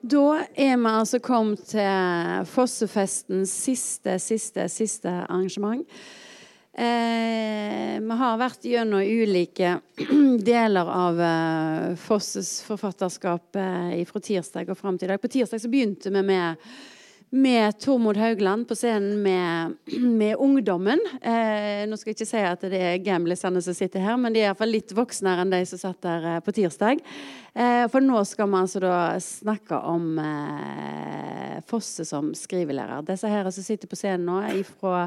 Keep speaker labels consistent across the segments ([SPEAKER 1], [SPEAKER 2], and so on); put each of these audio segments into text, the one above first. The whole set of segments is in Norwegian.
[SPEAKER 1] Da er vi altså kommet til Fossefestens siste, siste, siste arrangement. Eh, vi har vært gjennom ulike deler av eh, Fosses forfatterskap eh, fra tirsdag og fram til i dag. På tirsdag så begynte vi med med Tormod Haugland på scenen med, med ungdommen. Eh, nå skal jeg ikke si at det er gamlisene som sitter her, men de er iallfall litt voksnere enn de som satt der eh, på tirsdag. Eh, for nå skal vi altså da snakke om eh, Fosse som skrivelærer. Disse her som sitter på scenen nå, er fra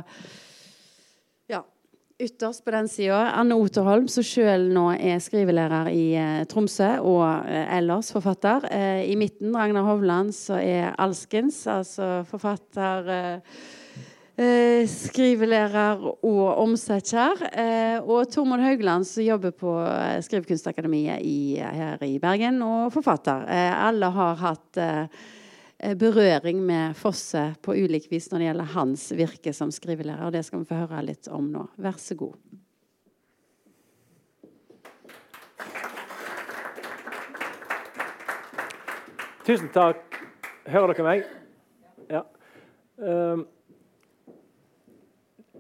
[SPEAKER 1] Ytterst på den sida Anne Oterholm, som sjøl nå er skrivelærer i eh, Tromsø, og eh, ellers forfatter. Eh, I midten Ragnar Hovland, som er alskens, altså forfatter, skrivelærer og omsetter. Og Tormod Haugland, som jobber på Skrivekunstakademiet i, her i Bergen, og forfatter. alle har hatt berøring med Fosse på ulik vis når det gjelder hans virke som skrivelærer. og Det skal vi få høre litt om nå. Vær så god.
[SPEAKER 2] Tusen takk. Hører dere meg? Ja. Uh,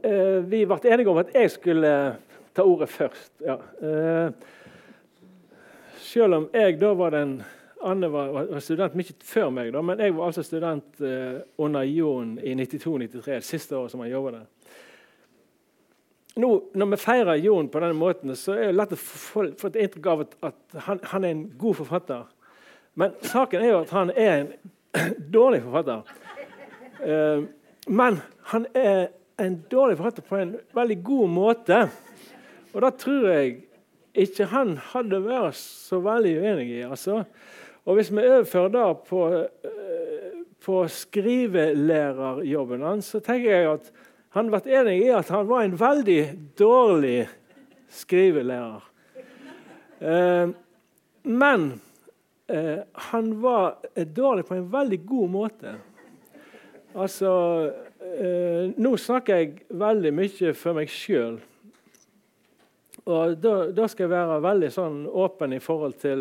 [SPEAKER 2] uh, vi ble enige om at jeg skulle ta ordet først. Ja. Uh, selv om jeg da var den Anne var, var, student mye før meg, da, men jeg var altså student eh, under Jon i 92-93, siste året som han jobba der. Nå, Når vi feirer Jon på denne måten, så er det lett å få, et inntrykk av at, at han, han, er en god forfatter. Men saken er jo at han er en dårlig forfatter. Eh, men han er en dårlig forfatter på en veldig god måte. Og da tror jeg ikke han hadde vært så veldig uenig i. altså. Og Hvis vi overfører det på, eh, på skrivelærerjobben hans, så tenker jeg at han ble enig i at han var en veldig dårlig skrivelærer. Eh, men eh, han var dårlig på en veldig god måte. Altså Nå snakker jeg veldig mye for meg sjøl. Og da, da, skal jeg være veldig sånn åpen i forhold til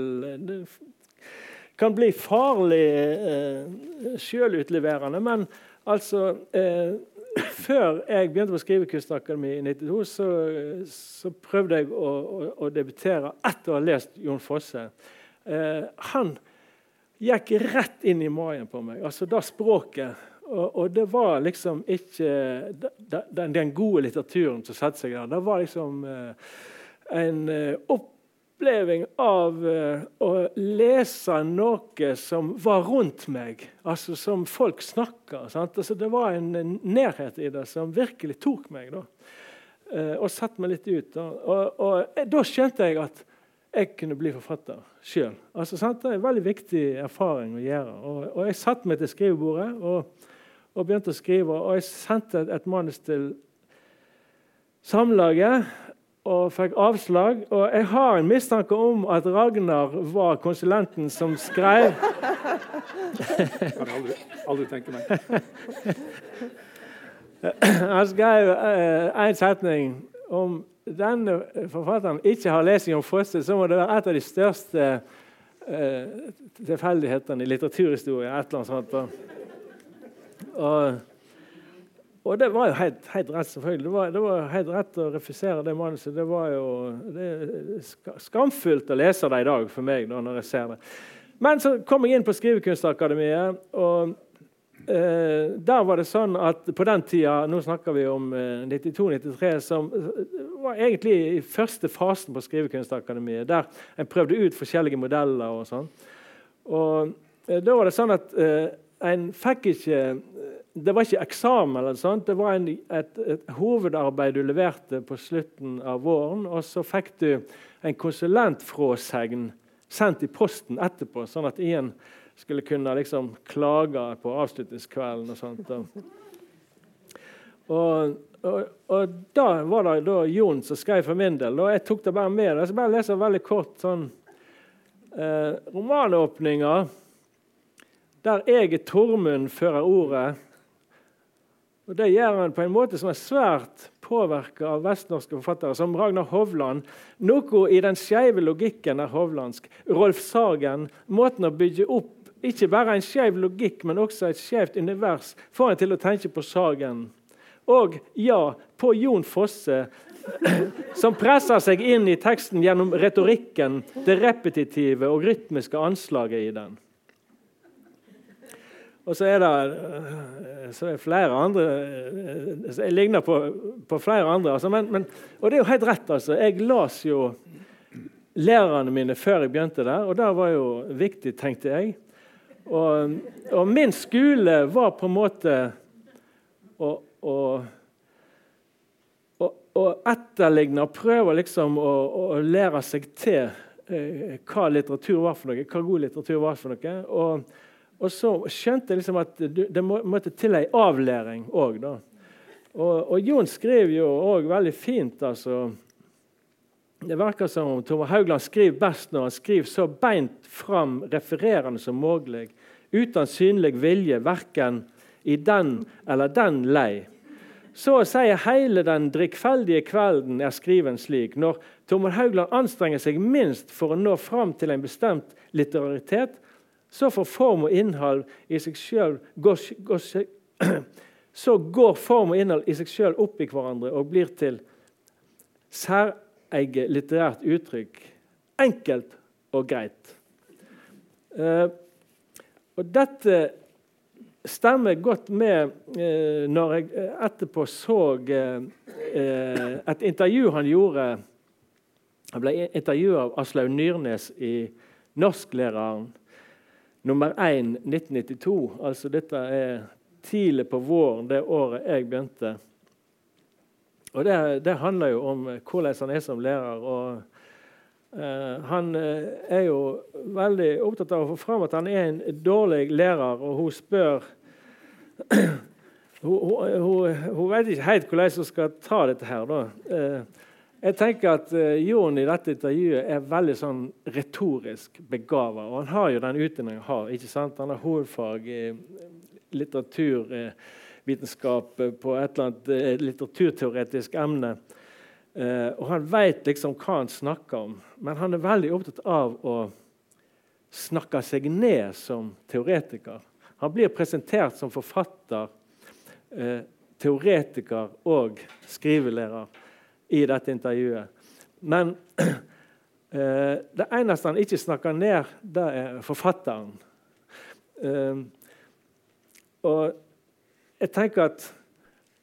[SPEAKER 2] kan bli farlig eh, sjølutleverende. Men altså eh, Før jeg begynte på Skrivekunstakademi i 92, så, så, prøvde jeg å, å, å, debutere etter å ha lest Jon Fosse. Eh, han gikk rett inn i magen på meg. Altså det språket. Og, og, det var liksom ikke den, den, gode litteraturen som satte seg der. Det var liksom eh, en eh, opp oppleving av uh, å lese noe som var rundt meg, altså som folk snakka. Altså, det var en, nærhet i det som virkelig tok meg. Da. Uh, og satte meg litt ut. Og, og, og, da skjønte jeg at jeg kunne bli forfatter sjøl. Altså, det er en veldig viktig erfaring å gjøre. Og, og jeg satte meg til skrivebordet og, og, begynte å skrive. Og jeg sendte et manus til Samlaget og fikk avslag. Og jeg har en mistanke om at Ragnar var konsulenten som skrev
[SPEAKER 3] Kan jeg aldri, aldri tenke meg.
[SPEAKER 2] Han skrev én en setning om denne forfatteren ikke har lest om Fosse, så må det være et av de største uh, tilfeldighetene i litteraturhistorie. et eller annet sånt. Og, og det var jo helt, helt rett, selvfølgelig. Det var, det var, helt rett å refusere det manuset. Det var jo det skamfullt å lese det i dag for meg da, når jeg ser det. Men så kom jeg inn på Skrivekunstakademiet, og eh, der var det sånn at på den tida Nå snakker vi om eh, 92-93, som var egentlig i første fasen på Skrivekunstakademiet, der en prøvde ut forskjellige modeller og sånn. Og eh, da var det sånn at eh, en fikk ikke det var ikke eksamen, eller sånt, det var en, et, et, hovedarbeid du leverte på slutten av våren. Og så fikk du en konsulentfråsegn sendt i posten etterpå, sånn at ingen skulle kunne liksom klage på avslutningskvelden. og sånt. Og, og, og, da var det da Jon som skrev for min del. Og jeg tok det bare med. Jeg skal bare lese veldig kort sånn eh, romanåpninger der jeg Tormund fører ordet og Det gjør han på en måte som er svært påvirka av vestnorske forfattere, som Ragnar Hovland. Noe i den skeive logikken er hovlandsk. Rolf Sagen. Måten å bygge opp ikke bare en skeiv logikk, men også et skjevt univers får en til å tenke på Sagen. Og ja, på Jon Fosse, som presser seg inn i teksten gjennom retorikken, det repetitive og rytmiske anslaget i den. Og så er det så er flere andre Jeg ligner på, på flere andre. Altså, men, men, og det er jo helt rett. altså. Jeg las jo lærerne mine før jeg begynte der, og det var jo viktig, tenkte jeg. Og, og min skole var på en måte å, å, å etterligne og prøve liksom å, å, lære seg til eh, hva litteratur var for noe, hva god litteratur var for noe. Og, og så skjønte jeg liksom at det måtte til ei avlæring òg. Og, og Jon skriver jo òg veldig fint. altså, Det virker som om Tove Haugland skriver best når han skriver så beint fram refererende som mulig, uten synlig vilje, verken i den eller den lei. Så å si hele den drikkfeldige kvelden er skriven slik. Når Tormod Haugland anstrenger seg minst for å nå fram til en bestemt litteraritet, så får form og innhold i seg sjøl Så går form og innhold i seg sjøl opp i hverandre og blir til særeget litterært uttrykk. Enkelt og greit. Eh, og dette stemmer godt med eh, når jeg eh, etterpå så eh, eh, et intervju han gjorde Han ble intervjua av Aslaug Nyrnes i Norsklæreren nummer 1 1992. Altså dette er tidlig på våren det året jeg begynte. Og Det, det handler jo om hvordan han er som lærer. og uh, Han uh, er jo veldig opptatt av å få fram at han er en dårlig lærer, og hun spør hun, hun, hun, hun, vet ikke helt hvordan hun skal ta dette her. da. Uh, jeg tenker at uh, Jon i dette intervjuet er veldig sånn retorisk begava. Og han har jo den utdanningen han har. ikke sant? Han har hovedfag i litteraturvitenskap eh, på et eller annet eh, litteraturteoretisk emne. Og han vet liksom hva han snakker om, men han er veldig opptatt av å snakke seg ned som teoretiker. Han blir presentert som forfatter, teoretiker og skrivelærer i dette intervjuet. Men eh, det eneste han ikke snakker ned, det er forfatteren. Eh, og jeg tenker at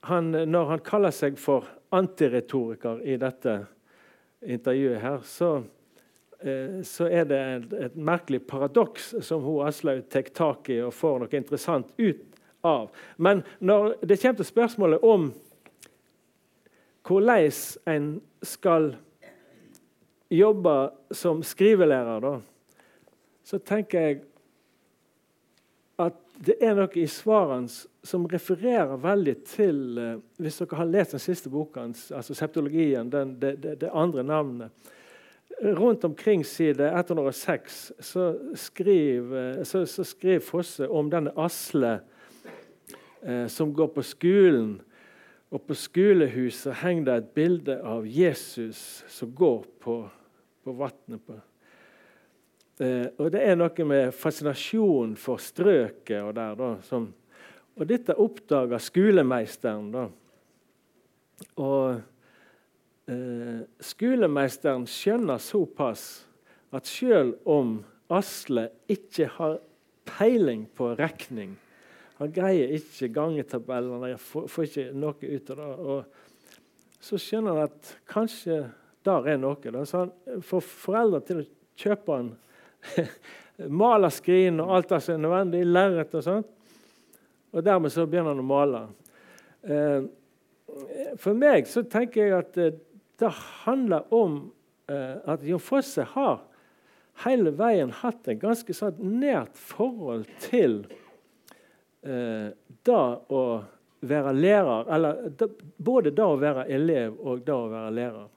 [SPEAKER 2] han, når han kaller seg for antiretoriker i dette intervjuet her, så, eh, så er det et, et, merkelig paradoks som hun Aslaug tar tak i og får noe interessant ut av. Men når det kommer til spørsmålet om hvordan en skal jobbe som skrivelærer, da, så tenker jeg at det er noe i svarene som refererer veldig til eh, Hvis dere har lest den siste boka, altså septologien, den, det, det, det, andre navnet. Rundt omkring side 106 så skriver, så, så skriver Fosse om denne Asle eh, som går på skolen og på skolehuset henger det et bilde av Jesus som går på, på vannet. Eh, og det er noe med fascinasjon for strøket og der. Da, som, og dette oppdager skolemeisteren. Da. Og eh, skolemeisteren skjønner såpass at selv om Asle ikke har peiling på regning, han greier ikke gangetabellen. Han får, ikke noe ut av det. Og så skjønner han at kanskje der er noe. Da. Så han får foreldre til å kjøpe han malerskrin og alt det som er nødvendig, lerret og sånt. Og dermed så begynner han å male. Eh, for meg så tenker jeg at eh, det handler om eh, at Jon Fosse har hele veien hatt et ganske sånn nært forhold til det å være lærer Eller både det å være elev og det å være lærer.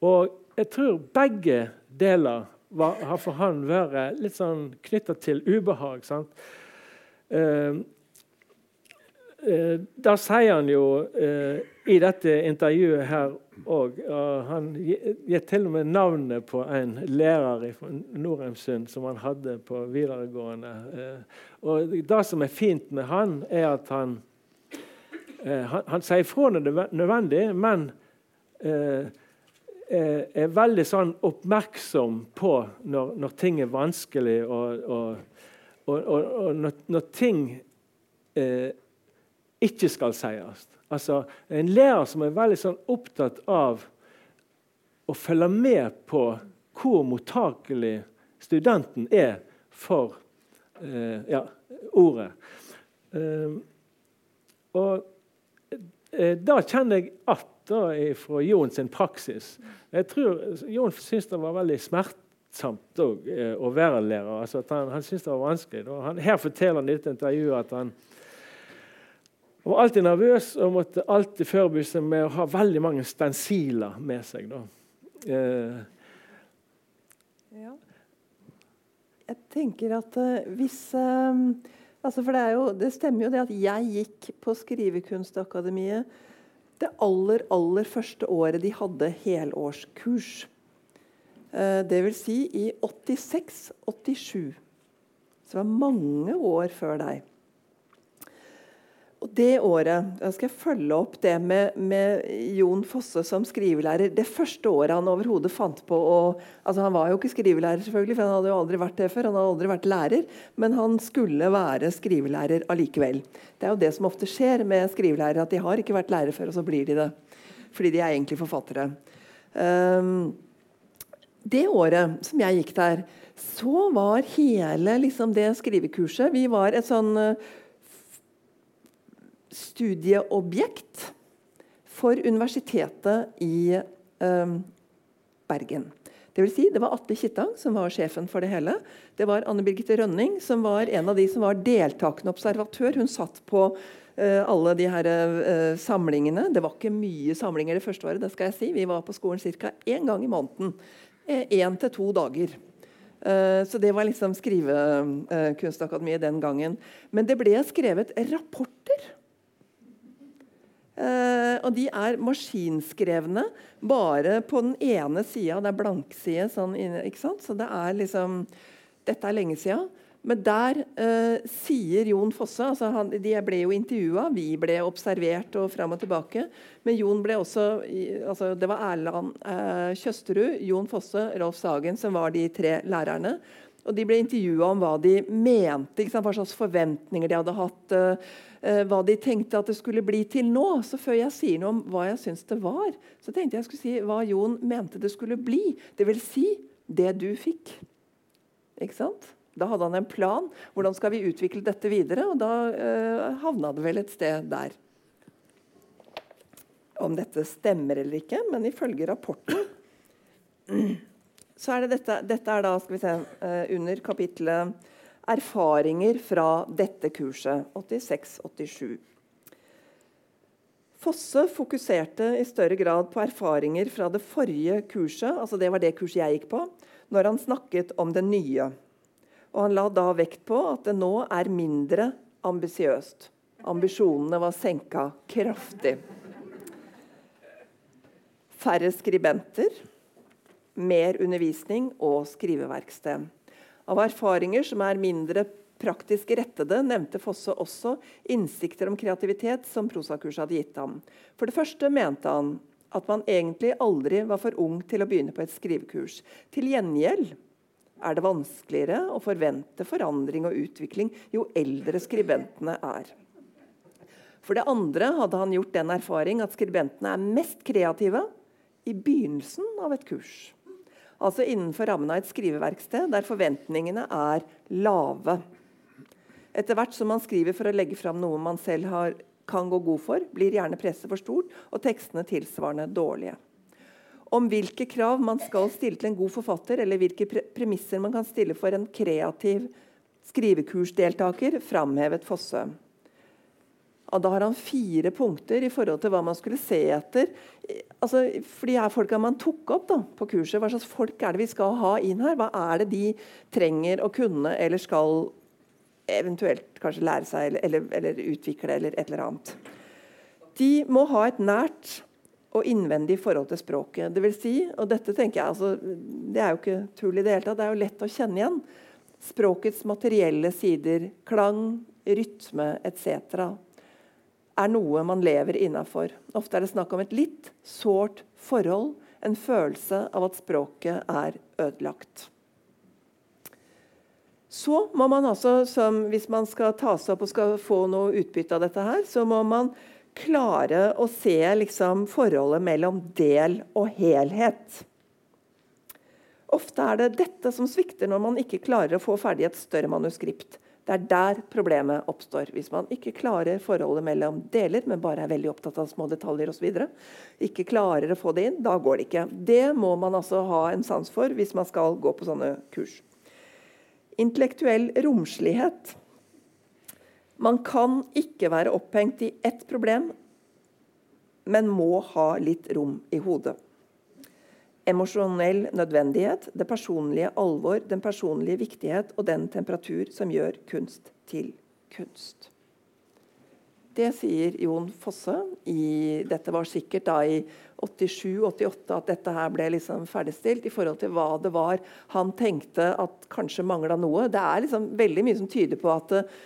[SPEAKER 2] Og jeg tror begge deler var, har for han vært litt sånn knytta til ubehag. sant? Eh, eh, da sier han jo eh, i dette intervjuet her òg Han gir til og med navnet på en lærer fra Norheimsund som han hadde på videregående. Eh, og Det som er fint med han, er at han, eh, han, han sier ifra når det er nødvendig, men eh, er veldig sånn oppmerksom på når, når ting er vanskelig, og, og, og, og når, når, ting eh, ikke skal sies. Altså, en lærer som er veldig sånn opptatt av å følge med på hvor mottakelig studenten er for eh, ja, ordet. Eh, og eh, da kjenner jeg att fra Jon sin praksis. Jeg tror Jon syntes det var veldig smertsomt eh, å være lærer. Altså han, han syntes det var vanskelig. Han, her forteller han i dette intervjuet at han var alltid nervøs og måtte alltid forberede seg med å ha veldig mange stensiler med seg. Eh.
[SPEAKER 4] Ja. Jeg tenker at uh, hvis uh, altså For det, jo, det, stemmer jo det at jeg gikk på Skrivekunstakademiet det aller, aller første året de hadde helårskurs. Uh, det vil si i 86-87. Så det var mange år før deg. Og det året da skal jeg følge opp det med, med, Jon Fosse som skrivelærer. Det første året han overhodet fant på å altså Han var jo ikke skrivelærer, selvfølgelig, for han hadde jo aldri vært det før. Han hadde aldri vært lærer, men han skulle være skrivelærer allikevel. Det er jo det som ofte skjer med skrivelærere, at de har ikke vært lærer før, og så blir de det. Fordi de er egentlig forfattere. Um, det året som jeg gikk der, så var hele liksom, det skrivekurset Vi var et sånn studieobjekt for universitetet i eh, Bergen. Det, vil si, det var Atle Kittang som var sjefen for det hele. Det var Anne Birgitte Rønning som var en av de som var deltakende observatør. Hun satt på uh, alle de her uh, samlingene. Det var ikke mye samlinger det første året. det skal jeg si. Vi var på skolen ca. én gang i måneden. Én til to dager. Uh, så det var liksom Skrivekunstakademiet den gangen. Men det ble skrevet rapporter Uh, og de er maskinskrevne bare på den ene sida. Det er blankside. Sånn? Så det er liksom Dette er lenge sida. Men der uh, sier Jon Fosse altså han, De ble jo intervjua, vi ble observert og fram og tilbake. Men Jon ble også altså Det var Erland uh, Kjøsterud, Jon Fosse, Rolf Sagen som var de tre lærerne. Og De ble intervjua om hva de mente, hva slags forventninger de hadde hatt. Uh, eh, hva de tenkte at det skulle bli til nå. Så før jeg sier noe om hva jeg syns det var, så tenkte jeg skulle si hva Jon mente det skulle bli. Det vil si det du fikk. Ikke sant? Da hadde han en plan. Hvordan skal vi utvikle dette videre? Og da eh, havna det vel et sted der. Om dette stemmer eller ikke, men ifølge rapporten så er det dette, dette er da, skal vi se, eh, under kapittelet erfaringer fra dette kurset, 86-87. Fosse fokuserte i større grad på erfaringer fra det forrige kurset, altså det var det kurset jeg gikk på, når han snakket om det nye. Og han la da vekt på at det nå er mindre ambisiøst. Ambisjonene var senka kraftig. Færre skribenter, mer undervisning og skriveverksted. Av erfaringer som er mindre praktisk rettede, nevnte Fosse også innsikter om kreativitet som prosakurset hadde gitt ham. For det første mente han at man egentlig aldri var for ung til å begynne på et skrivekurs. Til gjengjeld er det vanskeligere å forvente forandring og utvikling jo eldre skribentene er. For det andre hadde han gjort den erfaring at skribentene er mest kreative i begynnelsen av et kurs. Altså innenfor rammen av et skriveverksted der forventningene er lave. Etter hvert som man skriver for å legge fram noe man selv har, kan gå god for, blir gjerne presset for stort og tekstene tilsvarende dårlige. Om hvilke krav man skal stille til en god forfatter, eller hvilke pre premisser man kan stille for en kreativ skrivekursdeltaker, framhevet Fosse. Og da har han fire punkter i forhold til hva man skulle se etter. Altså, for de her folka man tok opp da, på kurset, Hva slags folk er det vi skal ha inn her? Hva er det de trenger å kunne eller skal eventuelt kanskje lære seg eller, eller, eller utvikle eller et eller annet. De må ha et nært og innvendig forhold til språket. Det vil si, og dette tenker jeg, altså, det er jo ikke tull i det hele tatt, det er jo lett å kjenne igjen. Språkets materielle sider, klang, rytme etc. er noe man lever innafor. Ofte er det snakk om et litt sårt forhold, en følelse av at språket er ødelagt. Så må man altså, som, Hvis man skal ta seg opp og skal få noe utbytte av dette, her, så må man klare å se liksom, forholdet mellom del og helhet. Ofte er det dette som svikter når man ikke klarer å få ferdig et større manuskript. Det er der problemet oppstår. Hvis man ikke klarer forholdet mellom deler, men bare er veldig opptatt av små detaljer osv., ikke klarer å få det inn, da går det ikke. Det må man altså ha en sans for hvis man skal gå på sånne kurs. Intellektuell romslighet. Man kan ikke være opphengt i ett problem, men må ha litt rom i hodet. Emosjonell nødvendighet, det personlige alvor, den personlige viktighet og den temperatur som gjør kunst til kunst. Det sier Jon Fosse. I, dette var sikkert da i 87-88 at dette her ble liksom ferdigstilt i forhold til hva det var han tenkte at kanskje mangla noe. Det er liksom veldig mye som tyder på at uh,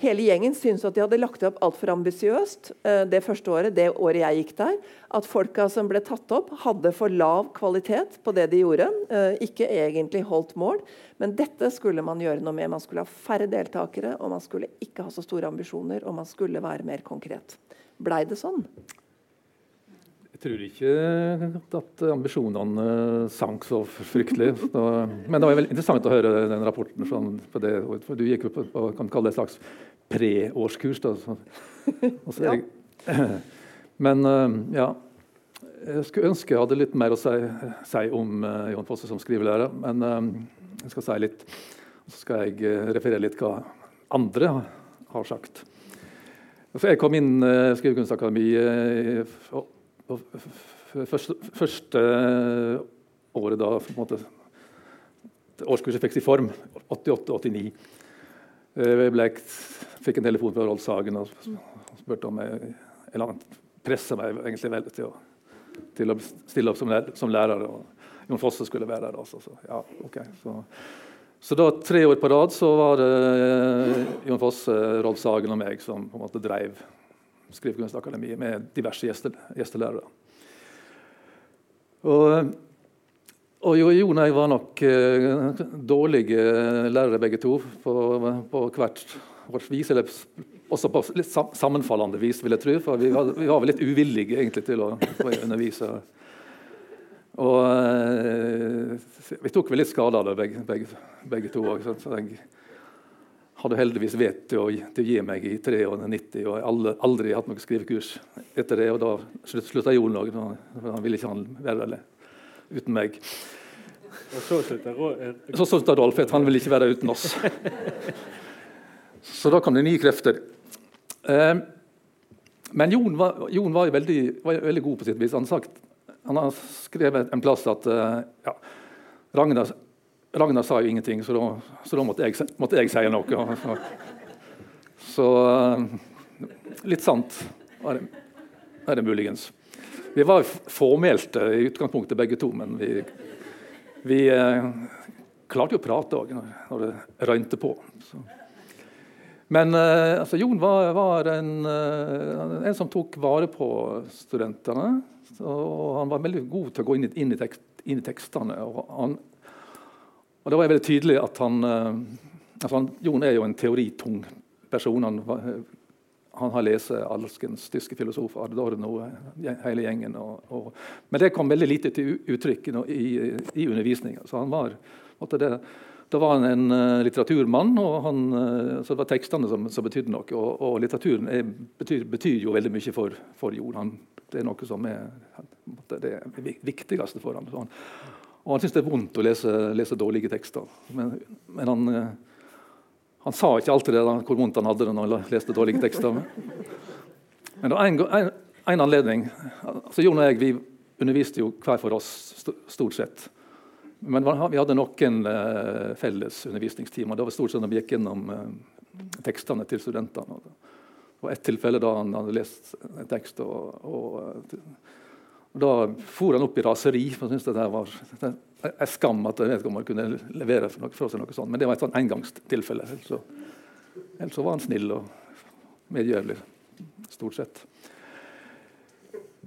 [SPEAKER 4] hele gjengen syntes at de hadde lagt det opp altfor ambisiøst uh, det første året, det året jeg gikk der. At folka som ble tatt opp, hadde for lav kvalitet på det de gjorde. Uh, ikke egentlig holdt mål. Men dette skulle man gjøre noe med. Man skulle ha færre deltakere, og man skulle ikke ha så store ambisjoner, og man skulle være mer konkret. Blei det sånn?
[SPEAKER 3] Jeg tror ikke at ambisjonene sank så fryktelig. Men det var veldig interessant å høre den rapporten. Sånn, det, du gikk jo på, kan kalle det et slags pre-årskurs. ja. Men ja. Jeg skulle ønske jeg hadde litt mer å si, si om uh, Jon Fosse som skrivelærer. Men um, jeg skal si litt. Så skal jeg referere litt hva andre har sagt. For jeg kom inn uh, Skrivekunstakademiet første, første året da på en måte, årskurset fikk sin form, 88-89. Jeg fikk en telefon fra Rolf Sagen og spurte om jeg eller han pressa meg egentlig veldig til å, til å stille opp som, lærer, som lærer. og Jon Fosse skulle være der. også. så, ja, okay, så. så, da, tre år på rad, så var det Jon Fosse, Rolf Sagen og meg som på en måte drev Skrivekunstakademiet med diverse gjeste, gjestelærere. Og, og Jon og jeg var nok eh, dårlige lærere begge to på, på hvert vårt vis. Eller også på litt sammenfallende vis, vil jeg tro. For vi var, vi var vel litt uvillige egentlig til å, å undervise. Og eh, vi tok vel litt skade av det, begge, begge, begge to. Også, så jeg, hadde heldigvis vett til å, til å gi meg i 93 og jeg aldri hatt noe skrivekurs etter det. og Da slutta Jon òg. Han ville ikke han være der uten meg.
[SPEAKER 2] Og så slutta
[SPEAKER 3] Rolf, slutta Rolf. Han ville ikke være uten oss. Så da kom det nye krefter. Eh, men Jon var, Jon var, veldig, var veldig, god på sitt vis. Han, sagt, han har skrevet en plass at eh, ja, Ragnar Ragnar sa jo ingenting, så da, så da måtte, jeg, måtte, jeg, si noe. Så, så eh, litt sant er det, er det, muligens. Vi var formelte i utgangspunktet begge to, men vi, vi eh, klarte jo å prate òg når, når, det røynte på. Så. Men eh, altså, Jon var, var en, eh, en, som tok vare på studentene. og Han var veldig god til å gå inn i, inn i, tekst, inn i tekstene. og han og Det var veldig tydelig at han, eh, altså han Jon er jo en teoritung person. Han, han har lest alskens tyske filosofer, Adorno, hele gjengen. Og, og, men det kom veldig lite til uttrykk i, i undervisninga. Så han var, det, da var han en uh, litteraturmann, og han, så det var tekstene som, som betydde noe. Og, og litteraturen er, betyr, betyr, jo veldig mye for, for Jon. Han, det er noe som er det viktigste for ham. Og han syntes det er vondt å lese, lese dårlige tekster. Men, men han, eh, han, sa ikke alltid det, da, hvor vondt han hadde det når han leste dårlige tekster. Men det var en, en, en anledning altså Jon og jeg vi underviste jo hver for oss, stort sett. Men vi hadde noen uh, felles undervisningstimer. Det var stort sett når vi gikk gjennom uh, tekstene til studentene. Og et tilfelle da han hadde lest en tekst, og, og, og da for han opp i raseri. for han syntes det var en skam at han kunne levere for, noe, for seg noe sånt. Men det var et sånn engangstilfelle. Ellers så, ellers så var han snill og medgjørlig, stort sett.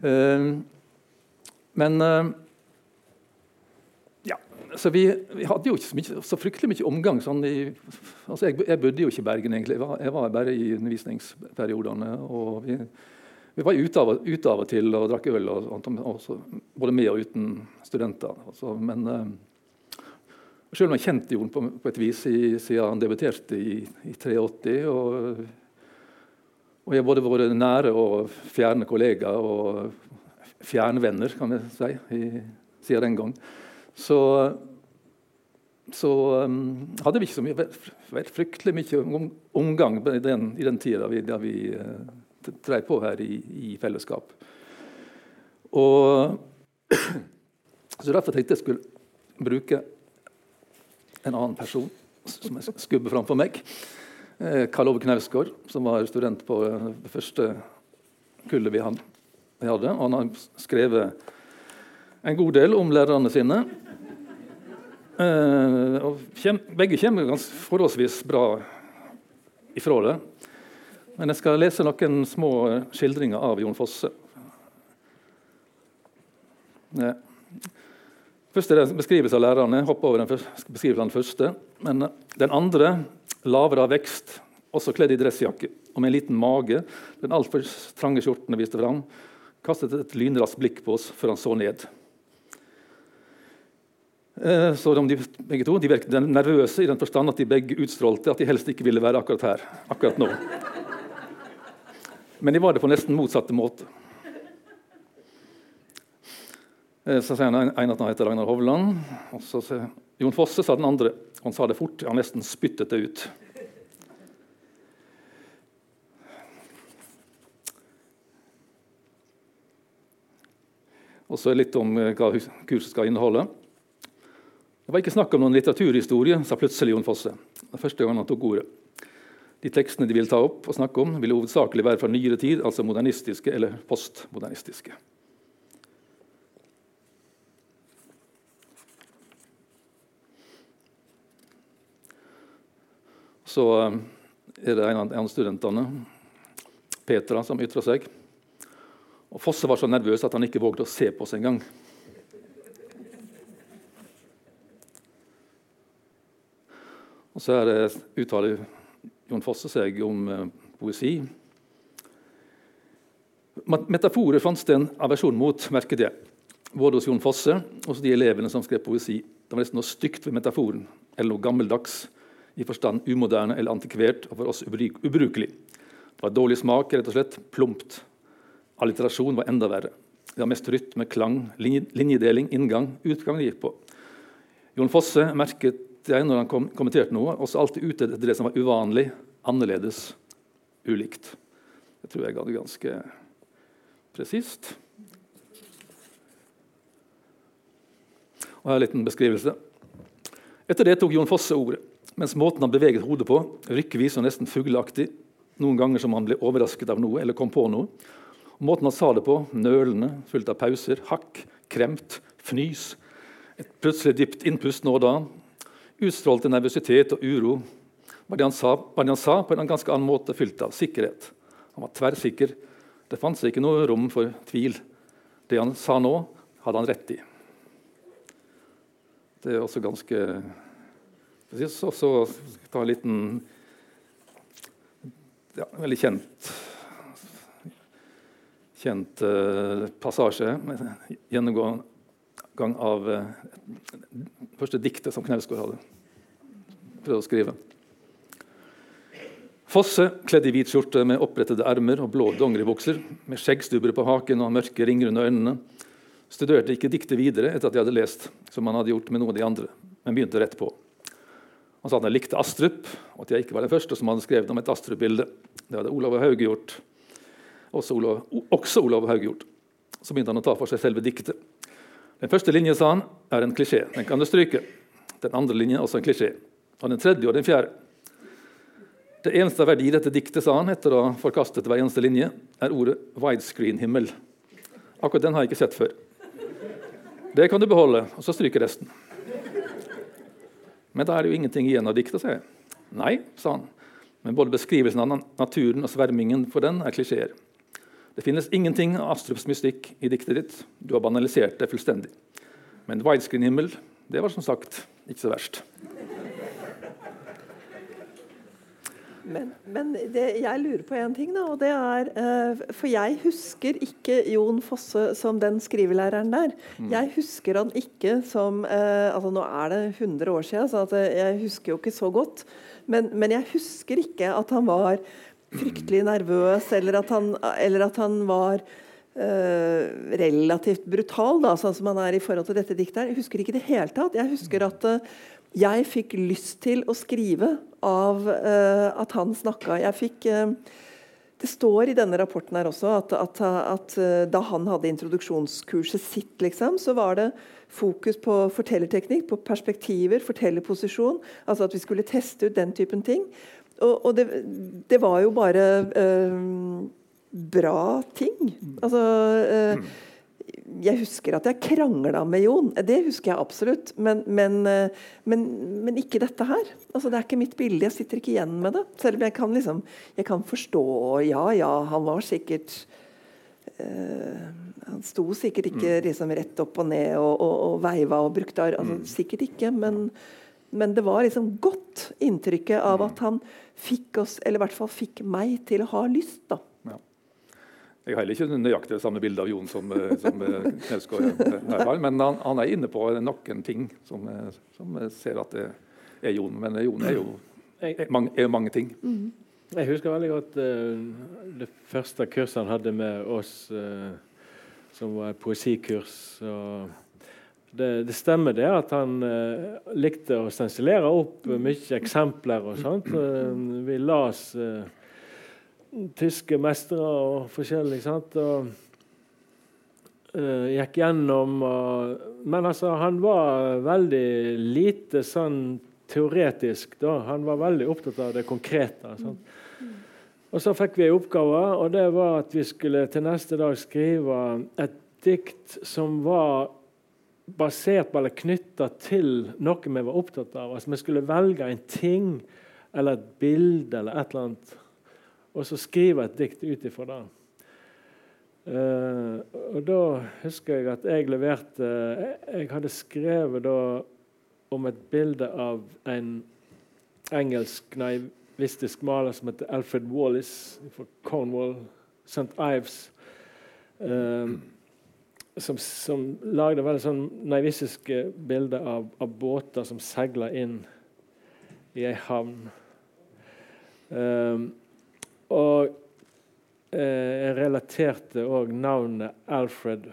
[SPEAKER 3] Uh, men uh, så vi, vi, hadde jo ikke så, mye, så fryktelig mye omgang. Sånn i, altså jeg, jeg, bodde jo ikke i Bergen, egentlig. Jeg var, jeg var bare i undervisningsperiodene. og Vi, vi var ute av, ute av, og til og drakk øl, og, og, både med og uten studenter. Altså, men uh, selv om jeg kjente Jon på, på et vis i, siden han debuterte i, i 83 og, og jeg har både vært nære og fjerne kollegaer og fjernvenner, kan jeg si, i, siden den gang så, så um, hadde vi ikke så mye, fryktelig mye omgang i den, i den tida vi, da vi uh, drev på her i, i fellesskap. Og, så Derfor tenkte jeg skulle bruke en annen person som jeg skubber framfor meg. Eh, Karl Ove Knausgård, som var student på eh, det første kullet vi hadde. Og han har skrevet en god del om lærerne sine. og kjem, begge kommer forholdsvis bra ifra det. Men jeg skal lese noen små skildringer av Jon Fosse. Først er det en beskrivelse av lærerne. Hopp over den første, den første. Men den andre, lavere av vekst, også kledd i dressjakke og med en liten mage, den altfor trange skjortene viste fram, kastet et lynraskt blikk på oss før han så ned. Eh, så de, begge to, de virket nervøse i den forstand at de begge utstrålte at de helst ikke ville være akkurat her. akkurat nå. Men de var det på nesten motsatte måte. Eh, så sier han en at han heter Ragnar Hovland. og så sier Jon Fosse sa den andre. Han sa det fort. Han nesten spyttet det ut. Og så litt om eh, hva kurset skal inneholde. Det var ikke snakk om noen litteraturhistorie, sa plutselig Jon Fosse. Det første gang han tok ordet. De tekstene de vil ta opp og snakke om, vil hovedsakelig være fra nyere tid, altså modernistiske eller postmodernistiske. Så eh, er det en av studentene, Petra, som ytrer seg. Og Fosse var så nervøs at han ikke vågde å se på oss engang. Og så er det, uttaler Jon Fosse seg om eh, poesi. Metaforer fantes det en aversjon mot, merket jeg. Både hos Jon Fosse og hos de elevene som skrev poesi. Det var nesten noe stygt ved metaforen, eller noe gammeldags, i forstand umoderne eller antikvert og for oss ubrukelig. Det var dårlig smak, rett og slett. Plumpt. Alliterasjon var enda verre. Det var mest rytme, klang, linjedeling, inngang, utgang det gikk på. Jon Fosse merket jeg når han kom, kommenterte noe, også alltid ute etter det som var uvanlig, annerledes, ulikt. Det tror jeg hadde ganske presist. Og her er en liten beskrivelse. Etter det tok Jon Fosse ordet. Mens måten han beveget hodet på, rykkevis og nesten fugleaktig, noen ganger som han ble overrasket av noe eller kom på noe, og måten han sa det på, nølende, fullt av pauser, hakk, kremt, fnys, et plutselig dypt innpust nå og da, utstrålte nervøsitet og uro. Hva det, sa, hva det han sa, på en ganske annen måte fylt av sikkerhet. Han var tverrsikker. Det fantes ikke noe rom for tvil. Det han sa nå, hadde han rett i. Det er også ganske Så, så ta en liten ja, Veldig kjent kjent uh, passasje. Gjennomgang av uh, første diktet som Knausgård hadde prøvd å skrive. Fosse, kledd i hvit skjorte med opprettede ermer og blå dongeribukser, med skjeggstubber på haken og mørke ringer under øynene, studerte ikke diktet videre etter at de hadde lest, som han hadde gjort med noen av de andre, men begynte rett på. Han sa at han likte Astrup, og at jeg ikke var den første som hadde skrevet om et Astrup-bilde. Det hadde Olav Hauge gjort. Også Olav, også Olav Hauge gjort. Så begynte han å ta for seg selve diktet. Den første linjen sa han, er en klisjé. Den kan du stryke. Den andre linjen er også en klisjé. Og den tredje og den fjerde. Det eneste av verdi i dette diktet, sa han etter å ha forkastet hver eneste linje, er ordet 'widescreen-himmel'. Akkurat den har jeg ikke sett før. Det kan du beholde, og så stryke resten. Men da er det jo ingenting igjen av diktet, sa jeg. Nei, sa han. Men både beskrivelsen av naturen og svermingen for den er klisjeer. Det finnes ingenting av Astrups mystikk i diktet ditt. Du har banalisert det fullstendig. Men widescreen-himmel, det var som sagt ikke så verst.
[SPEAKER 4] Men, men det, jeg lurer på én ting, da, og det er uh, For jeg husker ikke Jon Fosse som den skrivelæreren der. Mm. Jeg husker han ikke som uh, altså Nå er det 100 år siden, så jeg husker jo ikke så godt. Men, men, jeg husker ikke at han var fryktelig nervøs, eller at han, eller at han var uh, relativt brutal, da, sånn som han er i forhold til dette diktet. Jeg husker ikke det hele tatt. Jeg husker at jeg fikk lyst til å skrive av uh, at han snakka. Jeg fikk uh, Det står i denne rapporten her også at, at, at uh, da han hadde introduksjonskurset sitt, liksom, så var det fokus på fortellerteknikk, på perspektiver, fortellerposisjon. Altså at vi skulle teste ut den typen ting. Og, og det, det, var jo bare bra ting. Altså jeg husker at jeg krangla med Jon. Det husker jeg absolutt. Men, men, eh, men, men, ikke dette her. Altså, det er ikke mitt bilde. Jeg sitter ikke igjen med det. Selv om jeg kan, liksom, jeg kan forstå Ja, ja, han var sikkert uh, Han sto sikkert ikke mm. liksom, rett opp og ned og, og, og veiva og brukte altså, mm. Sikkert ikke, men, men det var liksom godt inntrykket av mm. at han fikk oss, eller i hvert fall fikk meg, til å ha lyst. da.
[SPEAKER 3] Jeg har heller ikke nøyaktig det samme bildet av Jon som, eh, som eh, Knausgård har, men han, han, er inne på noen ting som, eh, som ser at det er Jon. Men Jon er jo er mange, er mange ting. Mm.
[SPEAKER 2] Jeg husker veldig godt uh, det første kurset han hadde med oss, uh, som var et poesikurs. Det, det, stemmer det at han uh, likte å stensilere opp mye eksempler og sånt. vi las tyske mestere og forskjellig. sant? Og uh, gikk gjennom og, Men altså, han var veldig lite sånn teoretisk da. Han var veldig opptatt av det konkrete. Sant? Og så fikk vi en oppgave, og det var at vi skulle til neste dag skrive et dikt som var basert på eller knytta til noe vi var opptatt av. Altså Vi skulle velge en ting eller et bilde eller et eller annet og så skrive et dikt ut ifra det. Uh, og da husker jeg at jeg leverte Jeg hadde skrevet da om et bilde av en engelsk naivistisk maler som heter Alfred Wallis fra Cornwall, St. Ives. Uh, som, som, lagde veldig sånn naivistiske bilder av, av, båter som seiler inn i ei havn. Um, og eh, jeg relaterte òg navnet Alfred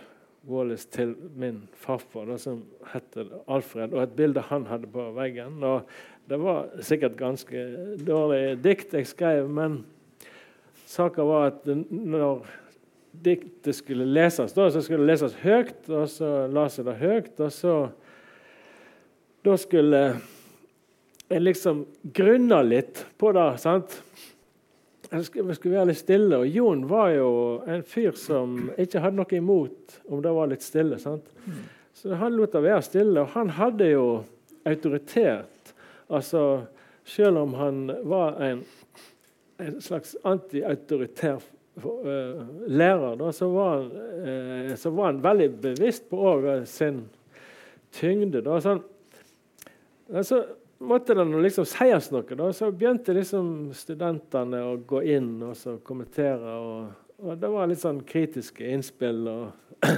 [SPEAKER 2] Wallace til min farfar, da, som het Alfred, og et bilde han hadde på veggen. Og det var sikkert ganske dårlig dikt jeg skrev, men saka var at når diktet skulle leses, da, så skulle det leses høyt, og så las jeg det høyt, og så Da skulle jeg liksom grunne litt på det. sant? Vi skulle være litt stille. Og Jon var jo en fyr som ikke hadde noe imot om det var litt stille. sant? Så han lot det være stille. Og han hadde jo autoritet. Altså, selv om han var en, en slags antiautoritær lærer, da, så, var han, uh, så, var han, veldig bevisst på sin tyngde. Da. Sånn, så måtte det liksom sies noe, da, så begynte liksom studentene å gå inn og så kommentere. Og, og det var litt sånn kritiske innspill. og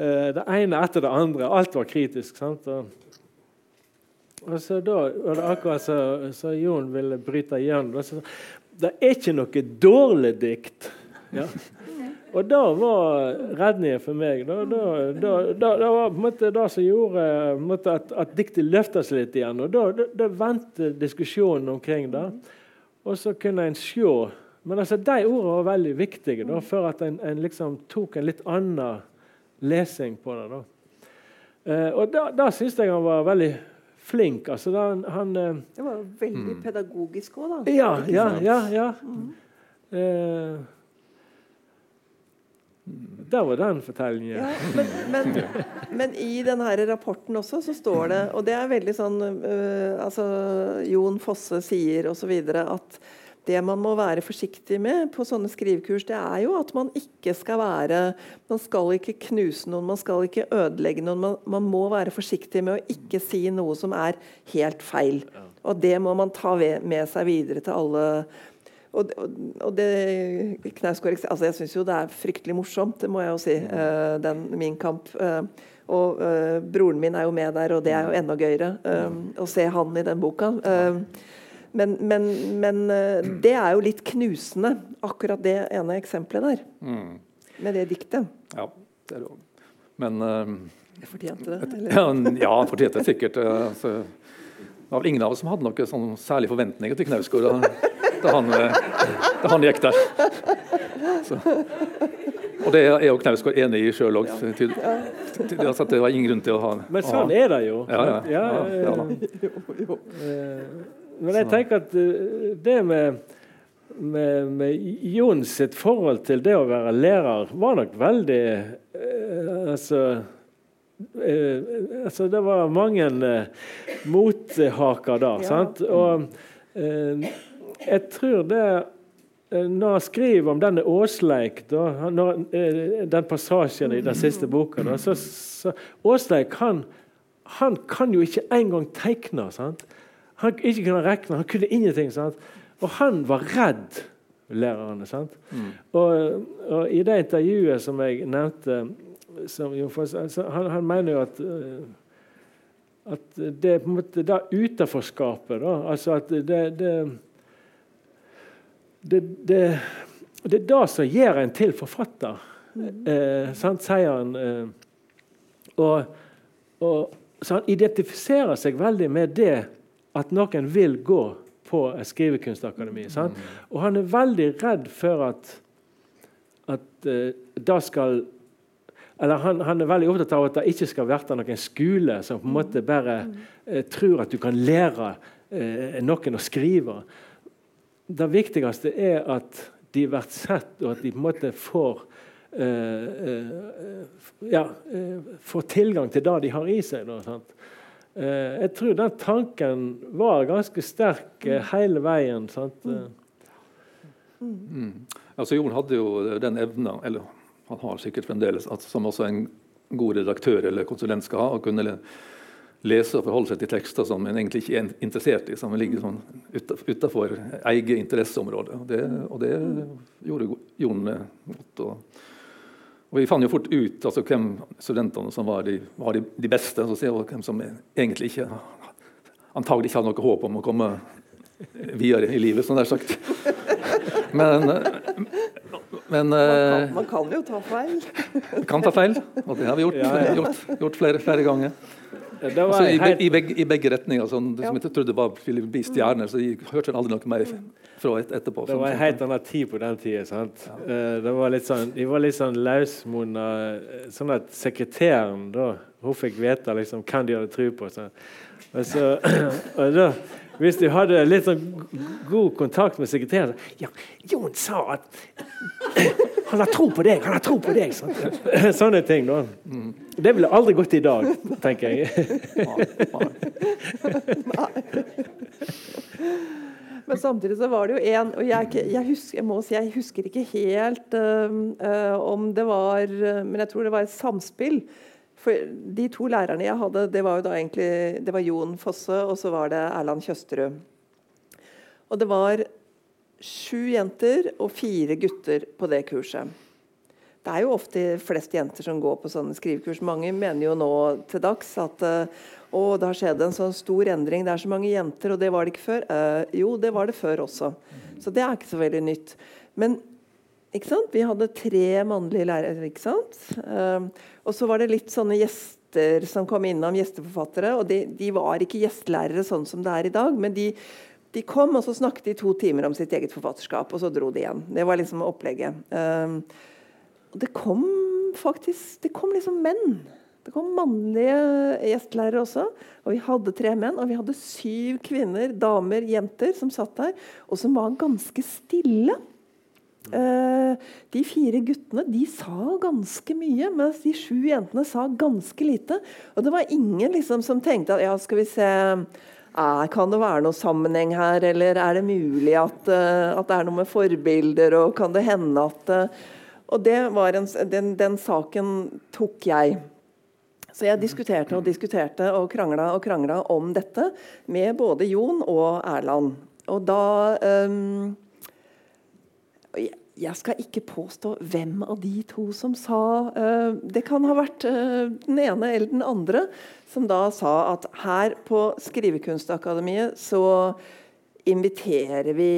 [SPEAKER 2] eh, Det ene etter det andre. Alt var kritisk. sant? Og, og så da og det akkurat så, så Jon ville bryte igjennom. Så, det er ikke noe dårlig dikt. Ja. Og det var redningen for meg. Det var på en måte det som gjorde at, at diktet løfta seg litt igjen. Og Da vendte diskusjonen omkring det. Og så kunne en se Men altså, de ordene var veldig viktige da, for at en, en liksom tok en litt annen lesing på det. da. Eh, og Da, da syns jeg han var veldig flink. Altså, da, han, eh,
[SPEAKER 4] Det var jo veldig
[SPEAKER 3] Mm.
[SPEAKER 4] pedagogisk òg, da.
[SPEAKER 2] Ja, ja,
[SPEAKER 4] ja,
[SPEAKER 2] ja. ja. Eh, der var den fortellingen.
[SPEAKER 4] Ja, men, men, men i denne rapporten også så står det, og det er veldig sånn uh, altså Jon Fosse sier osv. at det man må være forsiktig med på sånne skrivekurs, det er jo at man ikke skal være Man skal ikke knuse noen, man skal ikke ødelegge noen. Man, man må være forsiktig med å ikke si noe som er helt feil. Og det må man ta ved, med seg videre til alle og, og, og det Knausgård altså Jeg syns jo det er fryktelig morsomt, det må jeg jo si, eh, den Min kamp. eh, og eh, broren min er jo med der, og det er jo enda gøyere eh, å se han i den boka. Eh, men men, men eh, det er jo litt knusende, akkurat det ene eksempelet der.
[SPEAKER 3] Mm.
[SPEAKER 4] Med det diktet.
[SPEAKER 3] Ja, det er det òg. Men uh,
[SPEAKER 4] Jeg fortjente det. Eller?
[SPEAKER 3] ja, ja, fortjente det sikkert. eh, altså, det var vel ingen av oss som hadde noen sånn særlige forventninger til Knausgård da, da, han, da han gikk der. Så. Og det er jo Knausgård enig i sjøl òg. Altså, det var ingen grunn til å ha
[SPEAKER 2] Men sånn er det jo.
[SPEAKER 3] Ja, ja.
[SPEAKER 2] Ja, men jeg tenker at eh, det med, med, med Jon sitt forhold til det å være lærer var nok veldig eh, Altså eh, altså Det var mange eh, mothaker da.
[SPEAKER 4] Ja.
[SPEAKER 2] sant? Og eh, jeg tror det når han skriver om denne Åsleik, da, når, den passasjen i den siste boka da, så, så Åsleik han, han kan jo ikke engang tegne. sant? Han ikke kunne regne, han kunne ingenting. sant? Og han var redd lærerne. sant? Og, og i det intervjuet som jeg nevnte som altså, han, han mener jo at eh, at det er på en måte det utenforskapet da, altså at det, det, det, det, det er det som gjør en til forfatter, eh, sant, sier han. Eh, og, og, så han identifiserer seg veldig med det at noen vil gå på et skrivekunstakademi. sant? Og han er veldig redd for at, at uh, det skal eller han, han er veldig opptatt av at det ikke skal være noen skole som på en måte bare eh, tror at du kan lære eh, noen å skrive. Det viktigste er at de blir sett, og at de på en måte får ja, får tilgang til det de har i seg. Da, sant? Eh, jeg tror den tanken var ganske sterk eh, hele veien. Sant? Eh,
[SPEAKER 3] Mm. Altså Jon hadde jo den evna, eller han har sikkert fremdeles, at, som også en god redaktør eller konsulent skal ha, å kunne lese og forholde seg til tekster som en egentlig ikke er interessert i, som ligger sånn utafor eget interesseområde. Og det, og det gjorde Jon godt. Og, og vi fant jo fort ut altså, hvem studentene som var de, var de, de beste, og hvem som egentlig ikke antagelig ikke hadde noe håp om å komme videre i livet, som det er sagt. Men, men
[SPEAKER 4] Man
[SPEAKER 3] eh,
[SPEAKER 4] kan, man kan jo ta feil.
[SPEAKER 3] kan ta feil, og det har vi gjort,
[SPEAKER 2] Ja, ja.
[SPEAKER 3] gjort, gjort flere, flere ganger.
[SPEAKER 2] Det
[SPEAKER 3] Altså, i,
[SPEAKER 2] helt,
[SPEAKER 3] i, begge, I begge retninger. Sånn, det som
[SPEAKER 4] Ja.
[SPEAKER 3] jeg trodde var ville bli stjerner, så jeg hørte aldri noe mer fra et, etterpå.
[SPEAKER 2] det var en helt annen tid på den tida. Ja. Uh, det var litt sånn, de var litt sånn løsmunna. eh, Sånn at sekretæren da, hun fikk vite liksom, hvem de hadde tro på. Sånn. Og så, og da, hvis de hadde litt sånn god kontakt med sekretæren så, ja, 'Jon sa at han har tro på deg, han har tro på deg!' Sant? Sånne ting. da. Det ville aldri gått i dag, tenker jeg.
[SPEAKER 4] Men samtidig så var det jo en Og jeg, jeg, husker, jeg må si jeg husker ikke helt øh, om det var Men jeg tror det var et samspill. For de to lærerne jeg hadde, det var jo da egentlig Det var Jon Fosse, og så var det Erland Tjøsterud. Og det var sju jenter og fire gutter på det kurset. Det er jo ofte flest jenter som går på sånne skrivekurs. Mange mener jo nå til dags at eh, å, det har skjedd en sånn stor endring. Det er så mange jenter, og det var det ikke før. Eh, jo, det var det før også. Så det er ikke så veldig nytt. Men ikke sant? vi hadde tre mannlige lærere, ikke sant? Eh, og så var det litt sånne gjester som kom innom, gjesteforfattere. Og de, de var ikke gjestelærere sånn som det er i dag, men de, de kom og så snakket de to timer om sitt eget forfatterskap, og så dro de igjen. Det var liksom opplegget. Eh, det kom faktisk Det kom liksom menn Det kom mannlige gjestelærere også. Og vi hadde tre menn, og vi hadde syv kvinner, damer, jenter, som satt der, og som var ganske stille. Uh, de fire guttene de sa ganske mye, mens de sju jentene sa ganske lite. Og det var ingen liksom, som tenkte at ja, skal vi se er, Kan det være noe sammenheng her, eller er det mulig at, uh, at det er noe med forbilder, og kan det hende at uh, Og det var en, den, den saken tok jeg. Så jeg diskuterte og diskuterte og krangla og krangla om dette med både Jon og Erland. Og da um, jeg skal ikke påstå hvem av de to som sa uh, Det kan ha vært uh, den ene eller den andre som da sa at her på Skrivekunstakademiet så inviterer vi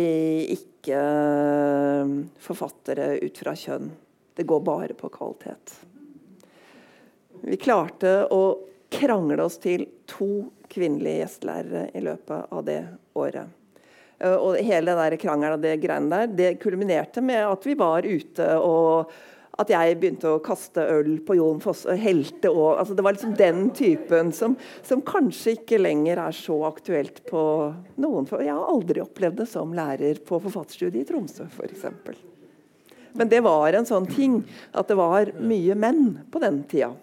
[SPEAKER 4] ikke uh, forfattere ut fra kjønn. Det går bare på kvalitet. Vi klarte å krangle oss til to kvinnelige gjestelærere i løpet av det året. Eh, og hele det krangelen og det greiene der, det kulminerte med at vi var ute og at jeg begynte å kaste øl på Jon Fosse. Helte og, altså Det var liksom den typen som, som, kanskje ikke lenger er så aktuelt på noen. For jeg har aldri opplevd det som lærer på forfatterstudiet i Tromsø, f.eks. Men det var en sånn ting at det var mye menn på den tida.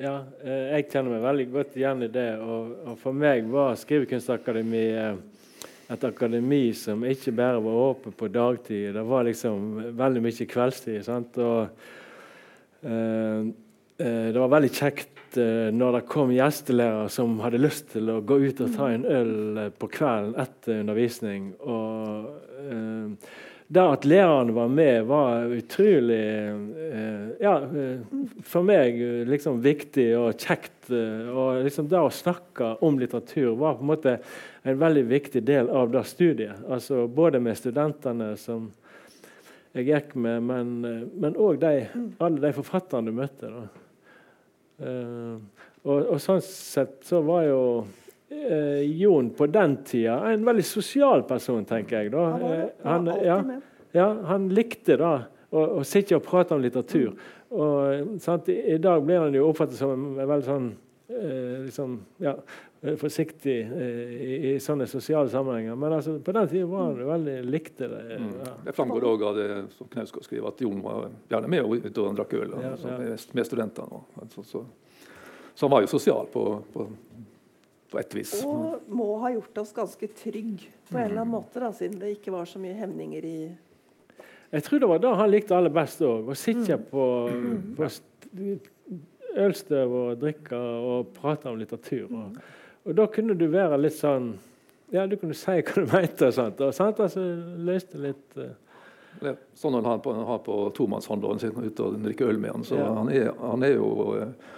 [SPEAKER 2] Ja, eh, jeg kjenner meg veldig godt igjen i det. Og, og for meg var Skrivekunstakademiet et akademi som ikke bare var åpent på dagtid. Det var liksom veldig mye kveldstid. Sant? Og, eh, eh, det var veldig kjekt eh, når det kom gjestelærere som hadde lyst til å gå ut og ta en øl eh, på kvelden etter undervisning. Og, eh, det at læreren var med, var utrolig eh, ja, for meg liksom viktig og kjekt. og liksom Det å snakke om litteratur var på en måte en veldig viktig del av det studiet. Altså Både med studentene som jeg gikk med, men òg alle de forfatterne du møtte. Uh, og, og, sånn sett så var jo uh, Jon på den tida en veldig sosial person, tenker jeg. da.
[SPEAKER 4] Han,
[SPEAKER 2] ja, ja, han likte da å, å, sitte og prate om litteratur. Og, sant, I, I dag blir han jo oppfattet som en veldig sånn liksom, ja, Eh, forsiktig eh, i, i, sånne sosiale sammenhenger. Men altså, på den tida var han veldig likte det.
[SPEAKER 3] Mm. Ja. Det framgår òg av det som Knausgård skriver, at Jon var gjerne med ut og drakk øl ja, altså, ja. Med, med, studentene. Så, så, så, han var jo sosial på, på, på et vis.
[SPEAKER 4] Og må ha gjort oss ganske trygg på en eller annen måte, da, siden det ikke var så mye hemninger i
[SPEAKER 2] Jeg tror det var da han likte aller best òg. Å sitte mm. på, på ølstøv og drikke og prate om litteratur. Og, og da kunne du være litt sånn Ja, du kunne si hva du mente. Og sånt, og sant? Altså, løste litt uh...
[SPEAKER 3] Sånn han på, har på Tomannshandleren sin ute og drikker øl med han, så ja. han, er, han, er, jo uh,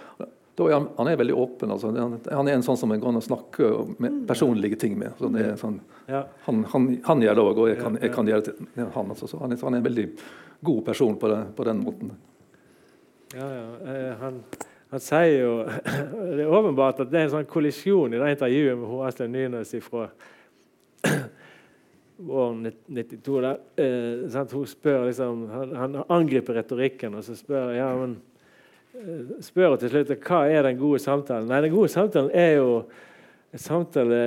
[SPEAKER 3] er han, han, er veldig åpen. Altså. Han er en sånn som en kan snakke med personlige ting med. Så det er sånn, ja. han, han, gjør det òg, og jeg kan, jeg kan gjøre det til han. Altså. han, er, han, en veldig god person på, det, på den måten.
[SPEAKER 2] Ja, ja. Eh, han... Han sier jo Det er åpenbart at det er en sånn kollisjon i det intervjuet med H.S. Nynes fra våren 92. Der. Eh, hun spør liksom, han, han, angriper retorikken og så spør ja, men, spør til slutt hva er den gode samtalen. Nei, Den gode samtalen er jo en samtale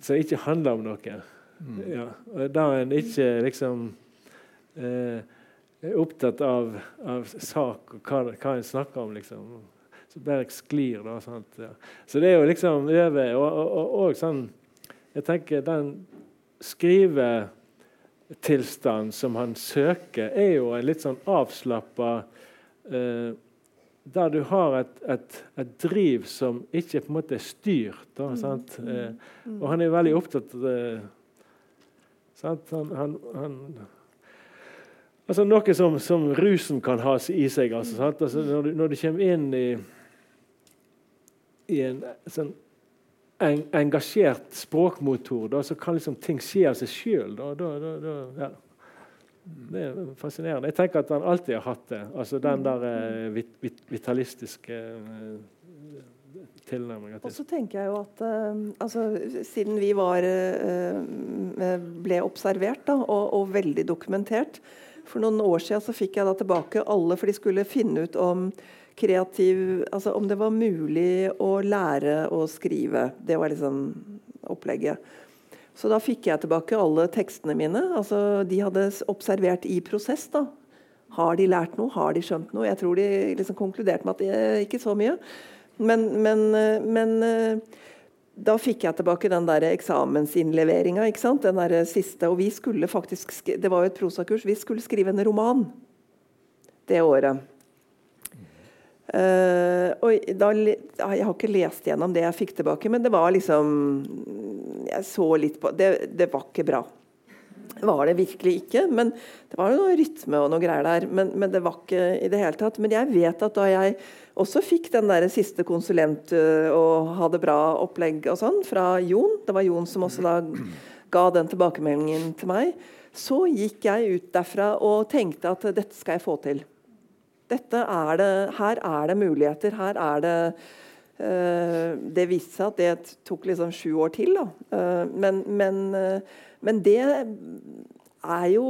[SPEAKER 2] som ikke handler om noe. Mm. Ja, der en ikke liksom eh, er opptatt av, av sak og hva, hva en snakker om. liksom så bare sklir. Da, ja. Så det er jo liksom over. Og, og, og, og sånn Jeg tenker den skrivetilstanden som han søker, er jo en litt sånn avslappa eh, Der du har et, et, et, driv som ikke på en måte er styrt. Da, mm. eh, og han er veldig opptatt av det. Han, han, han, altså Noe som, som, rusen kan ha i seg. Altså, altså når, du, når, du, kommer inn i i en sånn en, engasjert språkmotor, da, så kan liksom ting skje av seg sjøl. Ja. Det er fascinerende. Jeg tenker at han alltid har hatt det. Altså Den der eh, vit, vit, vitalistiske eh, tilnærminga
[SPEAKER 4] til Og så tenker jeg jo at uh, altså, Siden vi var ble observert da, og, og, veldig dokumentert For noen år siden så fikk jeg da tilbake alle, for de skulle finne ut om kreativ Altså om det var mulig å lære å skrive. Det var liksom opplegget. Så da fikk jeg tilbake alle tekstene mine. altså De hadde observert i prosess. da. Har de lært noe? Har de skjønt noe? Jeg tror de liksom konkluderte med at det ikke så mye. Men, men, men da fikk jeg tilbake den der eksamensinnleveringa. Den der siste, og vi skulle faktisk, Det var jo et prosakurs. Vi skulle skrive en roman det året. Uh, og da, Jeg har ikke lest gjennom det jeg fikk tilbake, men det var liksom Jeg så litt på Det, det var ikke bra. Det var det virkelig ikke. Men det var noe rytme og noe greier der. Men, men, det var ikke i det hele tatt. Men jeg vet at da jeg også fikk den der siste konsulent og og hadde bra opplegg og sånn fra Jon, det var Jon som også da ga den tilbakemeldingen til meg, så gikk jeg ut derfra og tenkte at dette skal jeg få til. Dette Er det, her er det muligheter. Her er det Det viste seg at det tok liksom sju år til. Da. men, men, uh, men, det er jo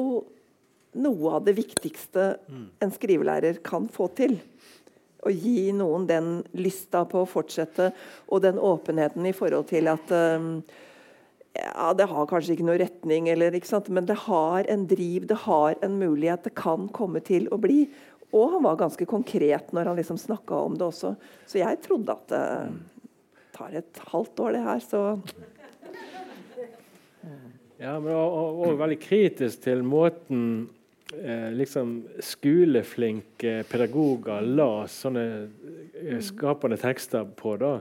[SPEAKER 4] noe av det viktigste mm. en skrivelærer kan få til. Å gi noen den lysta på å fortsette, og den åpenheten i forhold til at ja, Det har kanskje ikke noe retning, eller, ikke men det har en driv, det har en mulighet. Det kan komme til å bli. Og han var ganske konkret når han liksom snakka om det også. Så jeg trodde at det tar et halvt år, det her, så
[SPEAKER 2] Ja, men og, og veldig kritisk til måten eh, liksom skoleflinke pedagoger la sånne eh, skapende tekster på. da.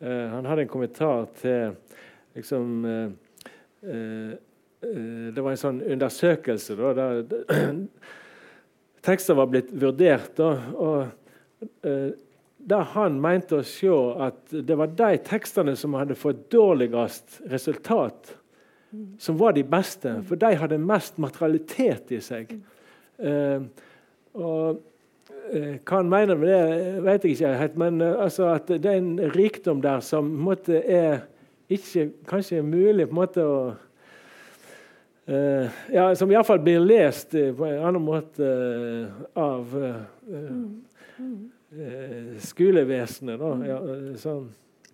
[SPEAKER 2] Eh, han hadde en kommentar til liksom eh, eh, eh, Det var en sånn undersøkelse da, der tekster var blitt vurdert. Og, og eh, der han mente å se at det var de tekstene som hadde fått dårligst resultat, som var de beste. For de hadde mest materialitet i seg. Eh, og eh, Hva han mener med det, vet jeg ikke helt. Men eh, altså, at det er en rikdom der som måte, er ikke kanskje mulig på en måte å Uh, ja, som iallfall blir lest uh, på en annen måte uh, av skolevesenet.
[SPEAKER 4] Da. Ja, sånn.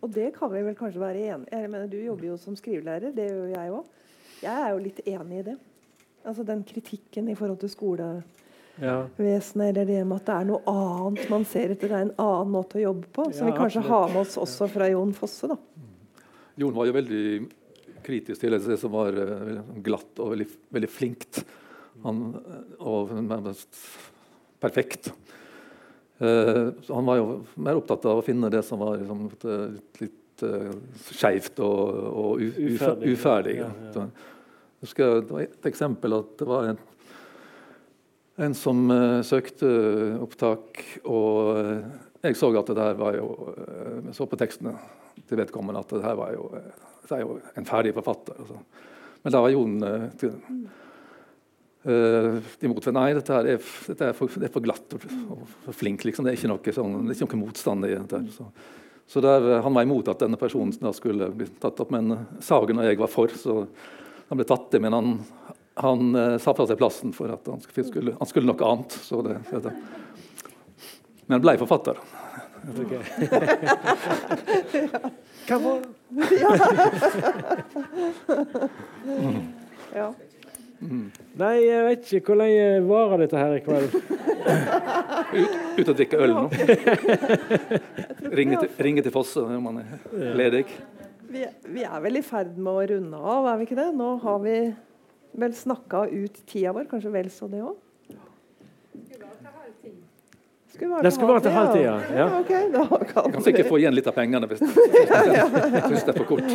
[SPEAKER 4] Og det kan vi vel kanskje være enig Jeg mener, Du jobber jo som skrivelærer, det gjør jeg òg. Jeg er jo litt enig i det. Altså Den kritikken i forhold til skolevesenet, ja. eller det med at det er noe annet man ser etter, det er en annen måte å jobbe på, som ja, vi kanskje absolutt. har med oss også fra Jon Fosse. da.
[SPEAKER 3] Jon var jo veldig kritisk til det som var uh, glatt og veldig, veldig flinkt. Han, og nærmest perfekt. Uh, han var jo mer opptatt av å finne det som var liksom, litt, litt uh, skeivt og, og uferdig. uferdig ja, ja. Jeg husker det var et eksempel at det var en, en som uh, søkte opptak, og jeg så at det der var jo Jeg så på tekstene til vedkommende at det her var jo så er jo en ferdig forfatter. Altså. Men da var Jon uh, uh, imot. Nei, dette, er, dette er, for, det er for glatt og, for flink. Liksom. Det er ikke noe, sånn, det er ikke noe motstand i dette. Så, så der, uh, Han var imot at denne personen da skulle bli tatt opp. Men Sagen og jeg var for, så han ble tatt i. Men han, han sa fra seg plassen for at han skulle, han skulle noe annet. Det, det. Men han ble forfatter. Okay.
[SPEAKER 2] Hva var
[SPEAKER 4] ja.
[SPEAKER 2] Mm. Nei, jeg vet ikke. Hvor lenge varer dette her i kveld?
[SPEAKER 3] Ut, ut og drikke øl nå. ringe, til, ringe til Fosse når man er ledig.
[SPEAKER 4] Vi, vi, er vel i ferd med å runde av, er vi ikke det? Nå har vi vel snakka ut tida vår, kanskje vel så det òg?
[SPEAKER 2] Det skulle være til halv ti, ja.
[SPEAKER 4] ja. Okay, da
[SPEAKER 3] kan kan sikkert få igjen litt av pengene hvis jeg syns det er for kort.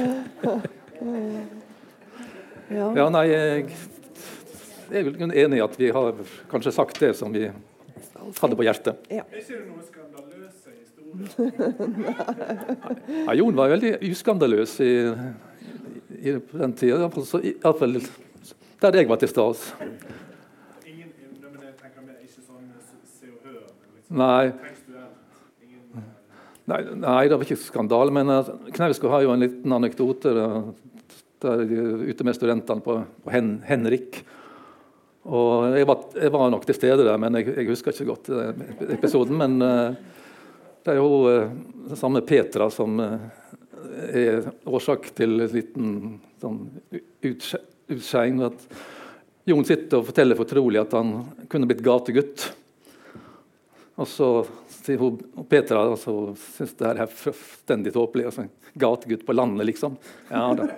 [SPEAKER 3] Ja, nei, jeg er vel enig i at vi har kanskje sagt det som vi hadde på hjertet. Ja. Ja, Jon var veldig uskandaløs i, i den tida. Iallfall der jeg var til stede. Nei. Nei, nei, det var ikke skandale. Men uh, Knausgård har jo en liten anekdote der, de er ute med studentene på, på Hen Henrik. Og jeg var, jeg var, nok til stede der, men jeg, jeg husker ikke godt uh, episoden. Men, uh, det er jo uh, samme Petra som er årsak til en liten sånn, utskeiing. Jon sitter og forteller fortrolig at han kunne blitt gategutt. Og så sier hun, Petra altså, syns det her er fullstendig tåpelig. Altså, gategutt på landet, liksom. Ja, da.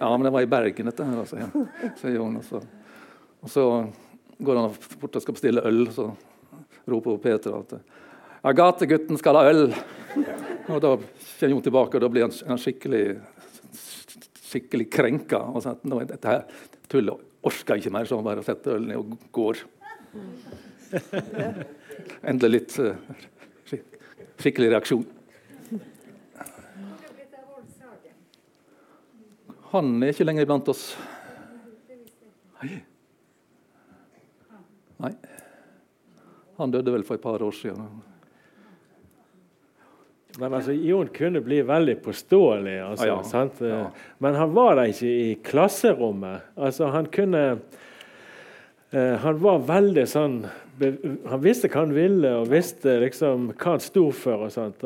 [SPEAKER 3] ja, men det var i Bergen, dette her. Altså, ja. sier hun. Og så, og så går han bort og skal bestille øl. og Så roper Petra at ja, 'Gategutten skal ha øl'. Og Da kommer hun tilbake, og da blir han skikkelig, skikkelig krenka. Og sier at dette her tullet orker ikke mer, så han bare setter ølen ned og går. Endelig litt uh, skikkelig reaksjon. Han er ikke lenger iblant oss. Nei. Nei. Han døde vel for et par år siden.
[SPEAKER 2] Men altså, Jon kunne bli veldig påståelig. Altså, ja, ja. Men han var da ikke i klasserommet. Altså, han kunne eh, Han var veldig sånn Han visste hva han ville, og visste liksom hva han sto for. og sånt.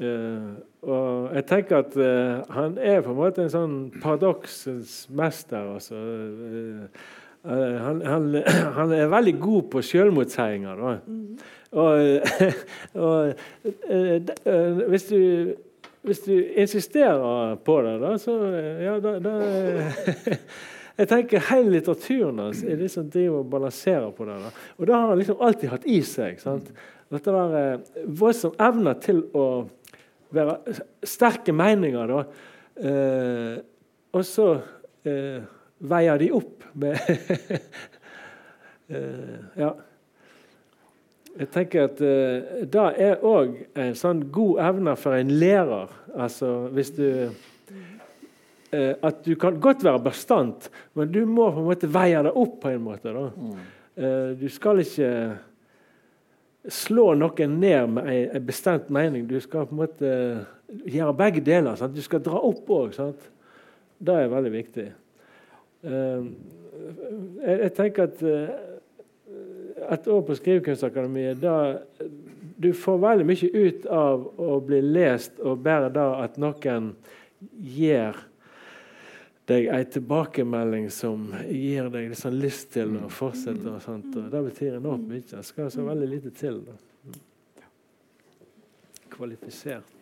[SPEAKER 2] Eh, og jeg tenker at eh, han er på en måte en sånn paradoksens mester. altså. Eh, han, han, han, er veldig god på sjølmotsigelser. Mm. Og, og, hvis, du, hvis du insisterer på det, da, så ja, da, da Jeg tenker Hele litteraturen hans er liksom driver og balanserer på det. Da. Og det har han liksom alltid hatt i seg. Sant? Dette der voldsom evne til å være sterke meninger. Da. Eh, og så eh, veier de opp med eh, Ja. Jeg tenker at eh, det er òg en sånn god evne for en lærer. Altså hvis du At du kan godt være bastant, men du må på en måte veie det opp på en måte. Uh, du skal ikke slå noen ned med en, bestemt mening. Du skal på en måte gjøre begge deler. Sant? Du skal dra opp òg. Det er veldig viktig. Uh, jeg, tenker at et år på Skrivekunstakademiet Du får veldig mye ut av å bli lest, og bare det at noen gir deg en tilbakemelding som gir deg liksom lyst til å fortsette. og sånt, og Det betyr enormt mye. Det skal så veldig lite til. Da. Kvalifisert.